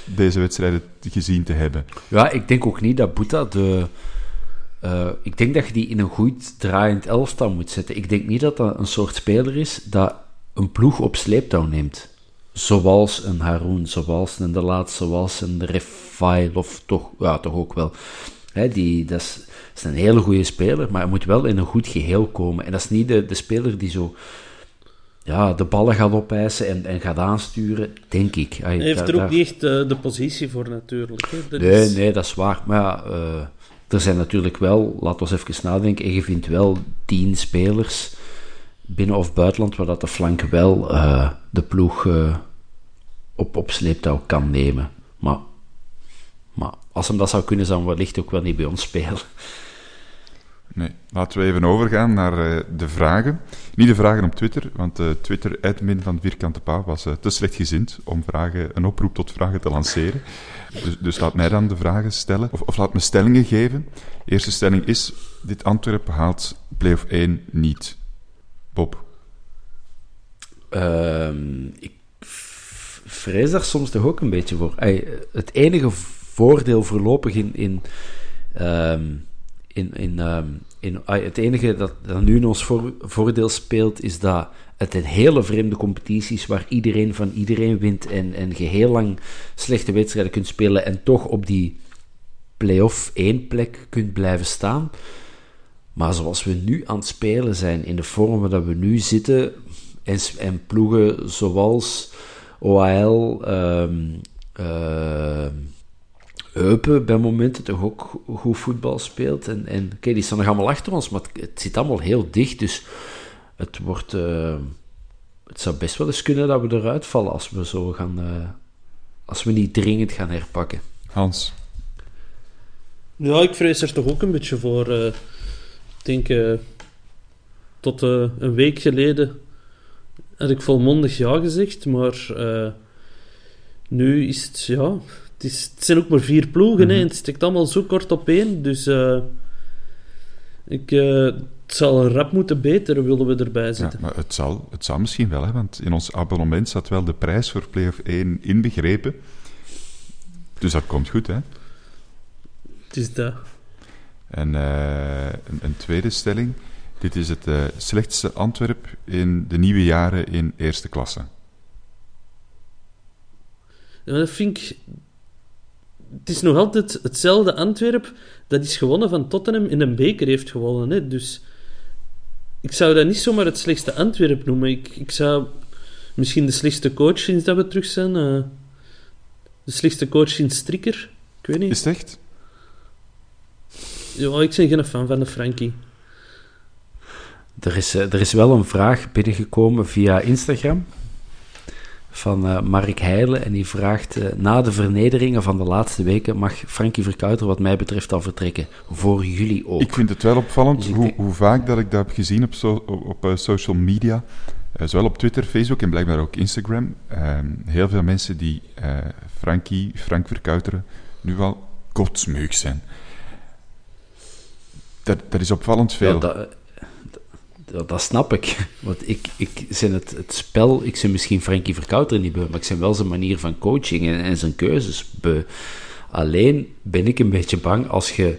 deze wedstrijden gezien te hebben. Ja, ik denk ook niet dat Boeta de... eh, ik denk dat je die in een goed draaiend elftal moet zetten. Ik denk niet dat dat een soort speler is dat een ploeg op sleeptouw neemt. Zoals een Haroun, zoals een De Laat, zoals een Refail, of toch, ja, toch ook wel. Hè, die, dat, is, een hele goede speler, maar hij moet wel in een goed geheel komen. En dat is niet de, de speler die zo ja, de ballen gaat opeisen en, en gaat aansturen, denk ik. Hij heeft daar- er ook daar- niet echt eh, de positie voor, natuurlijk. Hè. Dat Nee, is- nee, dat is waar. Maar ja, eh, er zijn natuurlijk wel, laten we even nadenken, en je vindt wel tien spelers binnen of buitenland waar dat de flank wel eh, de ploeg eh, op, op sleeptouw kan nemen. Maar, maar als hem dat zou kunnen, zou hij wellicht ook wel niet bij ons spelen. Nee, laten we even overgaan naar eh, de vragen. Niet de vragen op Twitter, want eh Twitter, admin van Vierkante Paal, was te slechtgezind om vragen, een oproep tot vragen te lanceren. Dus, dus laat mij dan de vragen stellen, of, of laat me stellingen geven. Eerste stelling is, dit Antwerpen haalt play-off 1 niet. Bob, Ehm, ik vrees daar soms toch ook een beetje voor. Het enige voordeel voorlopig in. in, ehm, in, in, ehm, in het enige dat, dat nu in ons voor- voordeel speelt, is dat het een hele vreemde competitie is waar iedereen van iedereen wint en, en je heel lang slechte wedstrijden kunt spelen en toch op die play-off één plek kunt blijven staan. Maar zoals we nu aan het spelen zijn, in de vormen dat we nu zitten, en, en ploegen zoals OAL, ehm ehm, Eupen bij momenten toch ook go- goed voetbal speelt. En, en oké, die staan nog allemaal achter ons, maar het, het zit allemaal heel dicht. Dus het wordt... eh, het zou best wel eens kunnen dat we eruit vallen als we zo gaan... eh, als we niet dringend gaan herpakken. Hans. Ja, ik vrees er toch ook een beetje voor. eh. ik denk, tot eh, een week geleden had ik volmondig ja gezegd, maar eh, nu is het, ja, het, is, het zijn ook maar vier ploegen, hè, en het steekt allemaal zo kort op één, dus eh, ik, eh, het zal een rap moeten beteren, willen we erbij Ja, zitten. maar het zal, het zal misschien wel, hè, want in ons abonnement staat wel de prijs voor play-off 1 inbegrepen. Dus dat komt goed, hè. Het is dat. En eh, een, een tweede stelling. Dit is het eh, slechtste Antwerp in de nieuwe jaren in eerste klasse. Ja, dat vind ik... Het is nog altijd hetzelfde Antwerp dat is gewonnen van Tottenham in een beker heeft gewonnen. Hè? Dus ik zou dat niet zomaar het slechtste Antwerp noemen. Ik, ik zou misschien de slechtste coach sinds dat we terug zijn. eh, de slechtste coach sinds Strikker. Ik weet niet. Is het echt? Ja, ik ben geen fan van de Frankie. Er is, eh, er is wel een vraag binnengekomen via Instagram van eh, Mark Heijlen. En die vraagt: eh, Na de vernederingen van de laatste weken mag Frankie Verkouter, wat mij betreft, al vertrekken. Voor jullie ook. Ik vind het wel opvallend Dus hoe, denk- hoe vaak dat ik dat heb gezien op, so- op, op, eh, social media. Zowel op Twitter, Facebook en blijkbaar ook Instagram. Ehm, heel veel mensen die Frankie, Frank Verkuiteren, nu al kotsmeuk zijn. Dat, dat is opvallend veel. Ja, dat, dat, snap ik. Want ik, ik zijn het, het spel, ik zijn misschien Frankie Verkouter niet beu, maar ik zijn wel zijn manier van coaching en, en zijn keuzes beu. Alleen ben ik een beetje bang als je,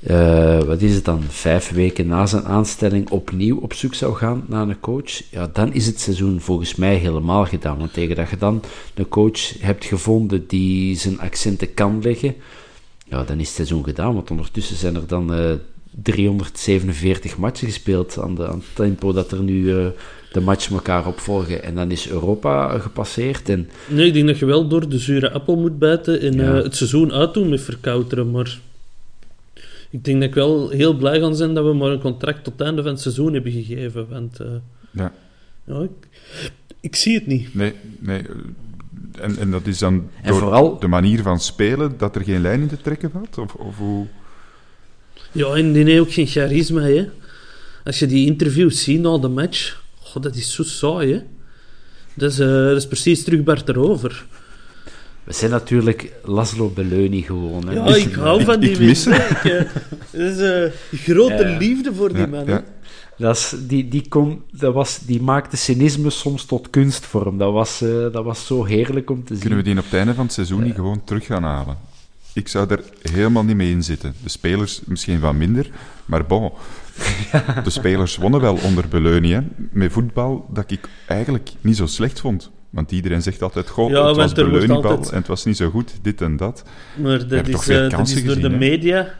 eh, wat is het dan, vijf weken na zijn aanstelling opnieuw op zoek zou gaan naar een coach. Ja, dan is het seizoen volgens mij helemaal gedaan. Want tegen dat je dan een coach hebt gevonden die zijn accenten kan leggen, ja, dan is het seizoen gedaan, want ondertussen zijn er dan eh 347 matchen gespeeld aan, de, aan het tempo dat er nu eh, de matchen elkaar opvolgen. En dan is Europa gepasseerd. En Nee, ik denk dat je wel door de zure appel moet bijten en Ja. eh, het seizoen uitdoen met Verkouteren. Maar ik denk dat ik wel heel blij ga zijn dat we maar een contract tot het einde van het seizoen hebben gegeven. Want eh, Ja. ja, ik, ik zie het niet. Nee, nee. En, en dat is dan En door vooral- de manier van spelen dat er geen lijn in te trekken valt? Of, of hoe... Ja, en die heeft ook geen charisma, hè. Als je die interviews ziet na de match, goh, dat is zo saai, hè. Dat is, eh, dat is precies terug Bart erover. We zijn natuurlijk Laszlo Belloni gewoon. Hè. Ja, ik hou van die mensen. Dat is eh, grote Ja. liefde voor die Ja, man. hè. Dat, is, die, die, kon, dat was, die maakte cynisme soms tot kunstvorm. Dat was, eh, dat was zo heerlijk om te zien. Kunnen we die op het einde van het seizoen niet gewoon terug gaan halen? Ik zou er helemaal niet mee in zitten. De spelers misschien wat minder, maar bon. De spelers wonnen wel onder Beleunie, hè, met voetbal dat ik eigenlijk niet zo slecht vond. Want iedereen zegt altijd, goh, Ja, het was Beleuniebal altijd- en het was niet zo goed, dit en dat. Maar dat is, eh, dat is door gezien, de hè? media.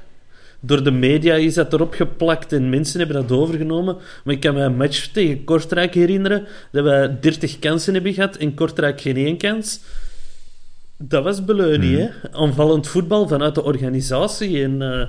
Door de media is dat erop geplakt en mensen hebben dat overgenomen. Maar ik kan me een match tegen Kortrijk herinneren dat we 30 kansen hebben gehad en Kortrijk geen één kans. Dat was Beleunie, Hmm. hè? Aanvallend voetbal vanuit de organisatie. En eh,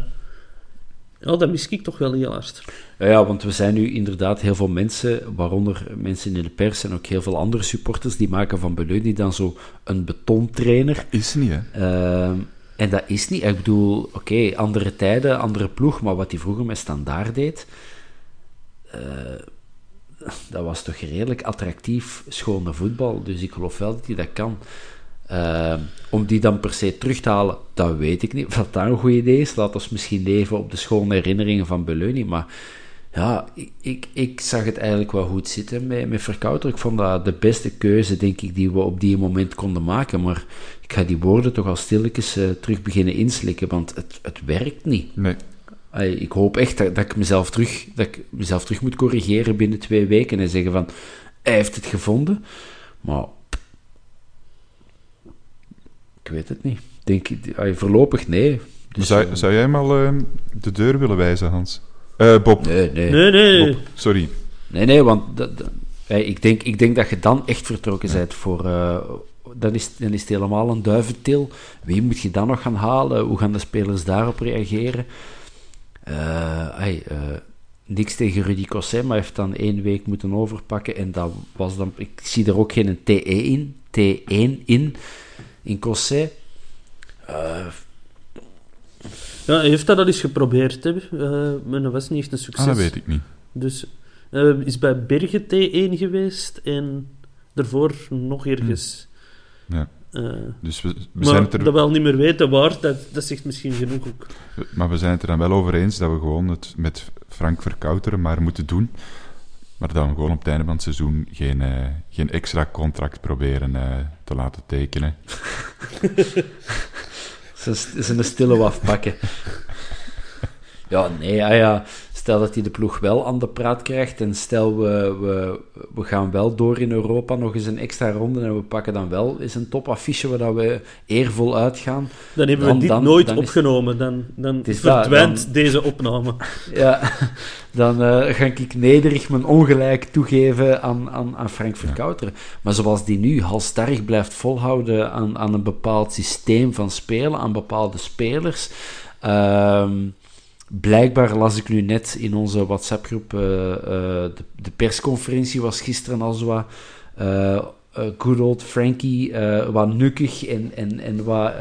ja, dat mis ik toch wel heel hard. Ja, ja, want we zijn nu inderdaad heel veel mensen, waaronder mensen in de pers en ook heel veel andere supporters, die maken van Belloni dan zo een betontrainer. Is niet, hè. Ehm, en dat is niet, ik bedoel, oké, andere tijden, andere ploeg, maar wat hij vroeger met Standaard deed, eh, dat was toch redelijk attractief, schone voetbal. Dus ik geloof wel dat hij dat kan. Ehm, om die dan per se terug te halen, dat weet ik niet. Of dat daar een goed idee is, laat ons misschien leven op de schone herinneringen van Beleuni. Maar ja, ik, ik, ik zag het eigenlijk wel goed zitten met, met Verkouter. Ik vond dat de beste keuze, denk ik, die we op die moment konden maken. Maar ik ga die woorden toch al stilletjes eh, terug beginnen inslikken, want het, het werkt niet. Nee. Allee, Ik hoop echt dat, dat, ik mezelf terug, dat ik mezelf terug moet corrigeren binnen twee weken en zeggen van, hij heeft het gevonden. Maar ik weet het niet. Denk, allee, voorlopig nee. Dus, zou, eh, zou jij mal eh, de deur willen wijzen, Hans? Eh, Bob. nee, nee. Nee, nee. Bob, sorry. Nee, nee, want dat, ik, denk, ik denk dat je dan echt vertrokken bent voor... eh, dan, is, dan is het helemaal een duiventil. Wie moet je dan nog gaan halen? Hoe gaan de spelers daarop reageren? Eh, hey, eh, niks tegen Rudy Cosset, maar hij heeft dan één week moeten overpakken. En dat was dan... Ik zie er ook geen TE in. T1 in. In Cosset. Eh, Ja, hij heeft dat al eens geprobeerd, hè. Eh, maar dat was niet echt een succes. Ah, dat weet ik niet. Dus eh, is bij Bergen T1 geweest en daarvoor nog ergens. Ja. Eh, Dus we, we maar zijn het er, dat we al niet meer weten waar, dat, dat zegt misschien genoeg ook. maar we zijn het er dan wel over eens dat we gewoon het met Frank Verkouteren maar moeten doen. Maar dat we gewoon op het einde van het seizoen geen, eh, geen extra contract proberen eh, te laten tekenen. Ze een stille waf pakken. Ja, nee, ah ja, stel dat hij de ploeg wel aan de praat krijgt en stel we, we, we gaan wel door in Europa nog eens een extra ronde en we pakken dan wel eens een topaffiche waar dat we eervol uitgaan. Dan hebben Dan- we dit dan- nooit dan opgenomen. Dan, dan dat, verdwijnt dan- deze opname. Ja, dan eh, ga ik nederig mijn ongelijk toegeven aan, aan, aan Frank Verkouteren. Maar zoals die nu halstarrig blijft volhouden aan, aan een bepaald systeem van spelen, aan bepaalde spelers. ehm, blijkbaar las ik nu net in onze WhatsApp-groep, eh, eh, de, de persconferentie was gisteren al zo wat... eh, good old Frankie, wat nukkig en, en, en wat...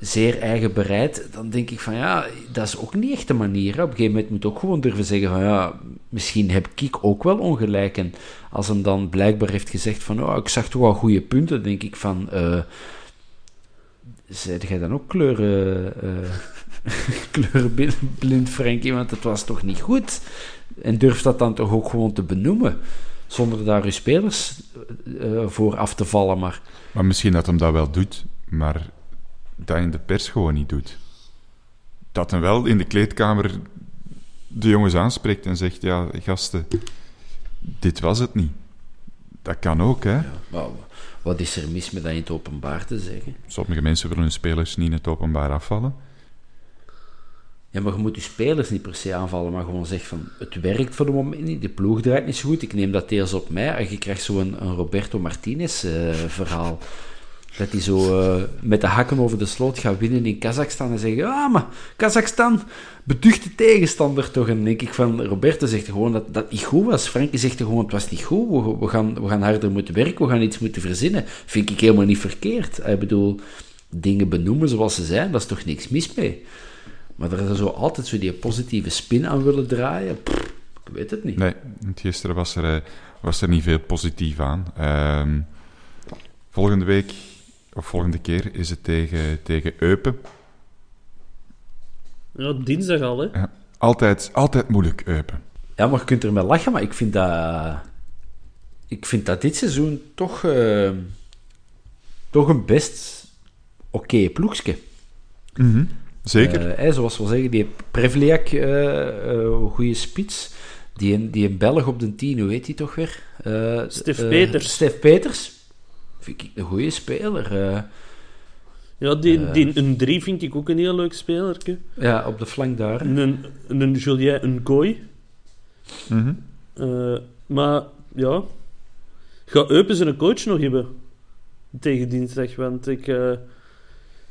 zeer eigen bereid, dan denk ik van ja, dat is ook niet echt de manier. Op een gegeven moment moet ook gewoon durven zeggen van ja, misschien heb ik ook wel ongelijk. En als hem dan blijkbaar heeft gezegd van oh, ik zag toch wel goede punten, denk ik van eh zei jij dan ook kleuren, kleurenblind, Frankie, want het was toch niet goed? En durf dat dan toch ook gewoon te benoemen, zonder daar uw spelers eh, voor af te vallen, maar... Maar misschien dat hem dat wel doet, maar dat in de pers gewoon niet doet. Dat hem wel in de kleedkamer de jongens aanspreekt en zegt: Ja, gasten, dit was het niet. Dat kan ook, hè? Maar wat is er mis met dat in het openbaar te zeggen? Sommige mensen willen hun spelers niet in het openbaar afvallen. Ja, maar je moet je spelers niet per se aanvallen, maar gewoon zeggen van het werkt voor de moment niet, de ploeg draait niet zo goed, ik neem dat deels op mij en je krijgt zo'n een Roberto Martinez eh, verhaal. Dat hij zo eh, met de hakken over de sloot gaat winnen in Kazachstan en zeggen, ah, maar Kazachstan, beduchte tegenstander toch. En denk ik van, Roberto zegt gewoon dat dat niet goed was. Frankie zegt gewoon, het was niet goed, we, we, gaan, we gaan harder moeten werken, we gaan iets moeten verzinnen. Vind ik helemaal niet verkeerd. Ik bedoel, dingen benoemen zoals ze zijn, dat is toch niks mis mee. Maar er zo altijd zo die positieve spin aan willen draaien, pff, ik weet het niet. Nee, want gisteren was er, eh, was er niet veel positief aan. Ehm, volgende week, Of volgende keer is het tegen, tegen Eupen. Ja, dinsdag al, hè. Ja, altijd, altijd moeilijk, Eupen. Ja, maar je kunt er mee lachen, maar ik vind dat... Ik vind dat dit seizoen toch... eh, toch een best oké ploegske. Zeker. Eh, zoals we zeggen, die Prevliak, eh eh, goede spits. Die, die een Belg op de 10, hoe heet die toch weer? Eh, Stef Peters. Stef Peters. Vind ik een goede speler. eh. Ja, die, die, een 3 vind ik ook een heel leuk speler. ja, op de flank daar. Een, een Julien een Gooi. Mhm. Eh, maar ja, ga Eupen zijn een coach nog hebben tegen dinsdag, want ik, eh,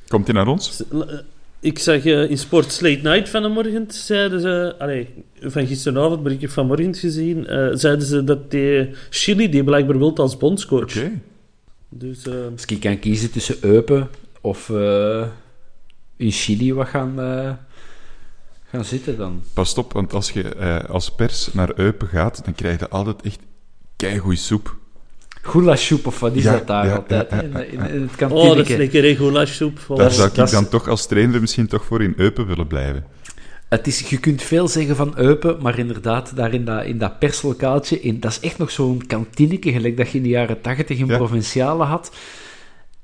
Komt hij naar ons? Ik zag eh, in Sports Late Night van de morgen, zeiden ze, allee, van gisteravond, maar ik heb vanmorgen gezien, eh, zeiden ze dat die Chili die blijkbaar wilt als bondscoach. Oké. Dus eh, Als ik kan kiezen tussen Eupen of eh, in Chili wat gaan, eh, gaan zitten dan. Pas op, want als je eh, als pers naar Eupen gaat, dan krijg je altijd echt keigoeie soep. Goulashsoep of wat is Ja, dat daar ja, altijd? ja, hè? ja, in, in, ja. in het oh, kantineke. dat is lekker regulage-soep. Daar zou ik dan toch als trainer misschien toch voor in Eupen willen blijven. Het is, je kunt veel zeggen van Eupen, maar inderdaad, daar in dat, in dat perslokaaltje, in, dat is echt nog zo'n kantineke, gelijk dat je in de jaren tachtig in Ja. Provinciale had.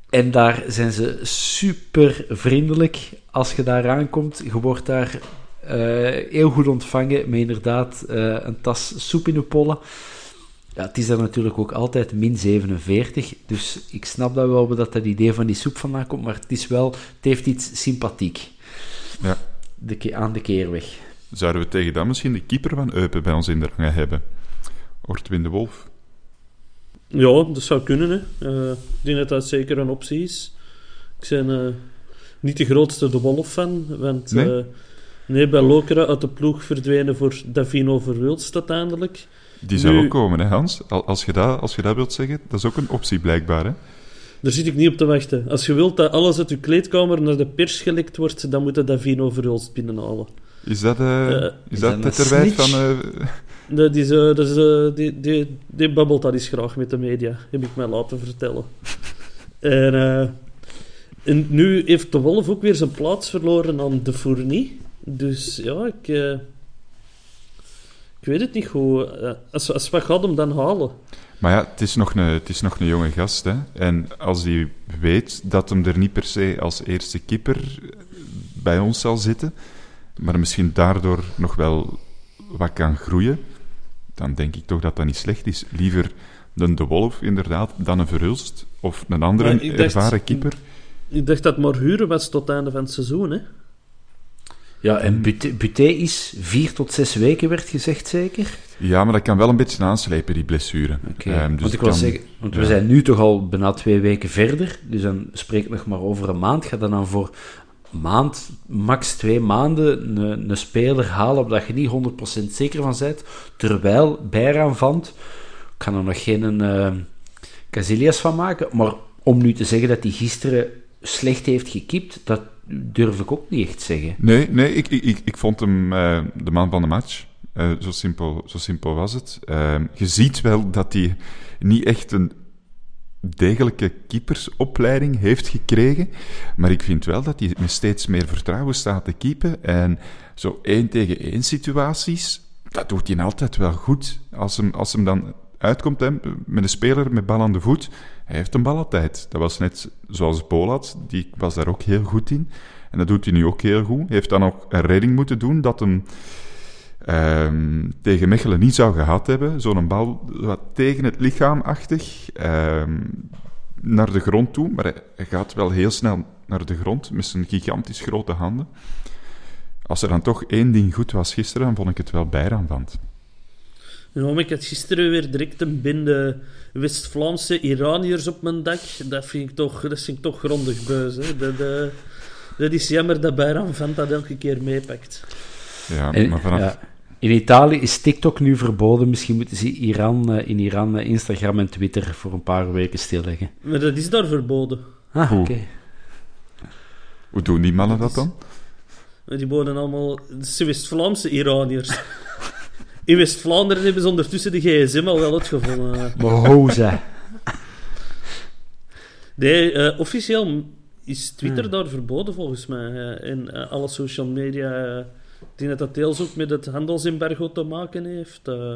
En daar zijn ze super vriendelijk. Als je daar aankomt, je wordt daar eh, heel goed ontvangen met inderdaad eh, een tas soep in de pollen. Ja, het is daar natuurlijk ook altijd min 47, dus ik snap dat wel dat, dat idee van die soep vandaan komt, maar het is wel, het heeft iets sympathiek Ja. de, ke- aan de keerweg. Zouden we tegen dat misschien de keeper van Eupen bij ons in de rangen hebben? Ortwin de Wolf. Ja, dat zou kunnen. Hè. Eh, ik denk dat dat zeker een optie is. Ik ben eh, niet de grootste De Wolf-fan, want Nee? nee? nee, bij Lokeren uit de ploeg verdwenen voor Davino Verwulst uiteindelijk. Die zou Nu- ook komen, hè Hans? Al- Als je, dat, als je dat wilt zeggen, dat is ook een optie blijkbaar, hè? Daar zit ik niet op te wachten. Als je wilt dat alles uit je kleedkamer naar de pers gelekt wordt, dan moet je Davino Verwulst binnenhalen. Is dat, eh Eh, is dat dat van... eh, Dat is, eh, dat is, eh, die, die, die babbelt dat eens graag met de media, heb ik mij laten vertellen. en, eh, en nu heeft de Wolf ook weer zijn plaats verloren aan de Fournie. Dus ja, ik, eh, ik weet het niet goed. Eh, als, als wat gaat hem dan halen? Maar ja, het is, nog een, het is nog een jonge gast, hè? En als hij weet dat hem er niet per se als eerste keeper bij ons zal zitten, maar misschien daardoor nog wel wat kan groeien, dan denk ik toch dat dat niet slecht is. Liever een De Wolf, inderdaad, dan een Verhulst of een andere dacht- ervaren keeper. Ik dacht dat maar huren was tot het einde van het seizoen. Hè? Ja, en Buté, Buté is vier tot zes weken, werd gezegd zeker? Ja, maar dat kan wel een beetje aanslepen, die blessure. Oké, Ehm, dus want ik het wil kan- zeggen, want we zijn nu toch al bijna twee weken verder, dus dan spreek ik nog maar over een maand. Ga dan, dan voor maand, max twee maanden, een, een speler halen op dat je niet 100% zeker van bent, terwijl Bijraan vand, ik kan er nog geen eh Casillas van maken, maar om nu te zeggen dat hij gisteren slecht heeft gekipt, dat durf ik ook niet echt zeggen. Nee, nee ik, ik, ik, ik vond hem eh, de man van de match. Eh, zo, simpel, zo simpel was het. Eh, je ziet wel dat hij niet echt een degelijke keepersopleiding heeft gekregen. Maar ik vind wel dat hij met steeds meer vertrouwen staat te keepen. En zo één tegen één situaties, dat doet hij altijd wel goed. Als hem, als hem dan uitkomt met een speler met bal aan de voet, hij heeft een bal altijd. Dat was net zoals Bolat, die was daar ook heel goed in. En dat doet hij nu ook heel goed. Hij heeft dan ook een redding moeten doen dat hem ehm, tegen Mechelen niet zou gehad hebben. Zo'n bal wat tegen het lichaam achtig ehm, naar de grond toe. Maar hij, gaat wel heel snel naar de grond met zijn gigantisch grote handen. Als er dan toch één ding goed was gisteren, dan vond ik het wel Bijraan maar ik had gisteren weer direct een bende West-Vlaamse Iraniërs op mijn dak. Dat vind ik toch, dat vind ik toch grondig buis. Hè. Dat, eh, dat is jammer dat Bayram van dat elke keer meepakt. Ja, maar vanaf... ja, in Italië is TikTok nu verboden. Misschien moeten ze Iran, eh, in Iran eh, Instagram en Twitter voor een paar weken stilleggen. Maar dat is daar verboden. Ah, Hoe? oké. Hoe doen die mannen dat dan? Maar Die wonen allemaal... Zijn West-Vlaamse Iraniërs. In West-Vlaanderen hebben ze ondertussen de gsm al wel uitgevonden. Maar hoza. Nee, eh, officieel is Twitter daar verboden volgens mij. eh, en eh, alle social media. ik denk dat dat deels ook met het handelsembargo te maken heeft. eh.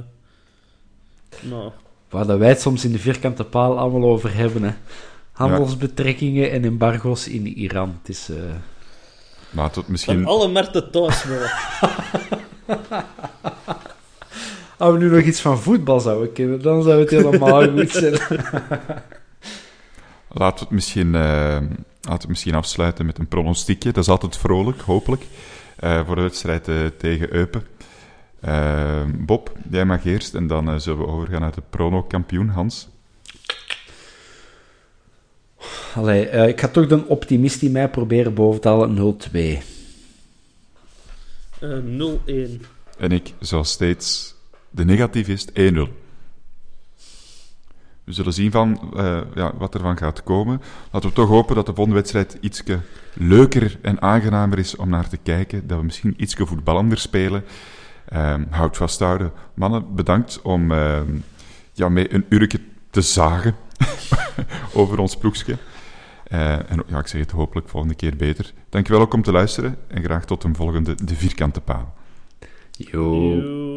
nou, Waar dat wij het soms in de vierkante paal allemaal over hebben. Hè. Handelsbetrekkingen en embargo's in Iran. Het is... eh, Laten we het van misschien... alle markten thuis. Als we nu nog iets van voetbal zouden kennen, dan zou het helemaal goed zijn. Laten we het misschien, laten we het misschien afsluiten met een pronostiekje. Dat is altijd vrolijk, hopelijk, eh, voor de wedstrijd eh, tegen Eupen. Bob, jij mag eerst en dan eh, zullen we overgaan naar de prono-kampioen, Hans. Allee, eh, ik ga toch de optimist in mij proberen boven te halen 0-2. Eh 0-1. En ik, zoals steeds, de negativist 1-0. We zullen zien van, eh, ja, wat er van gaat komen. Laten we toch hopen dat de volgende wedstrijd iets leuker en aangenamer is om naar te kijken. Dat we misschien iets voetballender spelen. Ehm, houd vasthouden. Mannen, bedankt om ehm, ja, mee een uurtje te zagen over ons ploegje. Eh, en ja, ik zeg het hopelijk volgende keer beter. Dankjewel ook om te luisteren en graag tot een volgende De Vierkante Paal. Yo. Yo.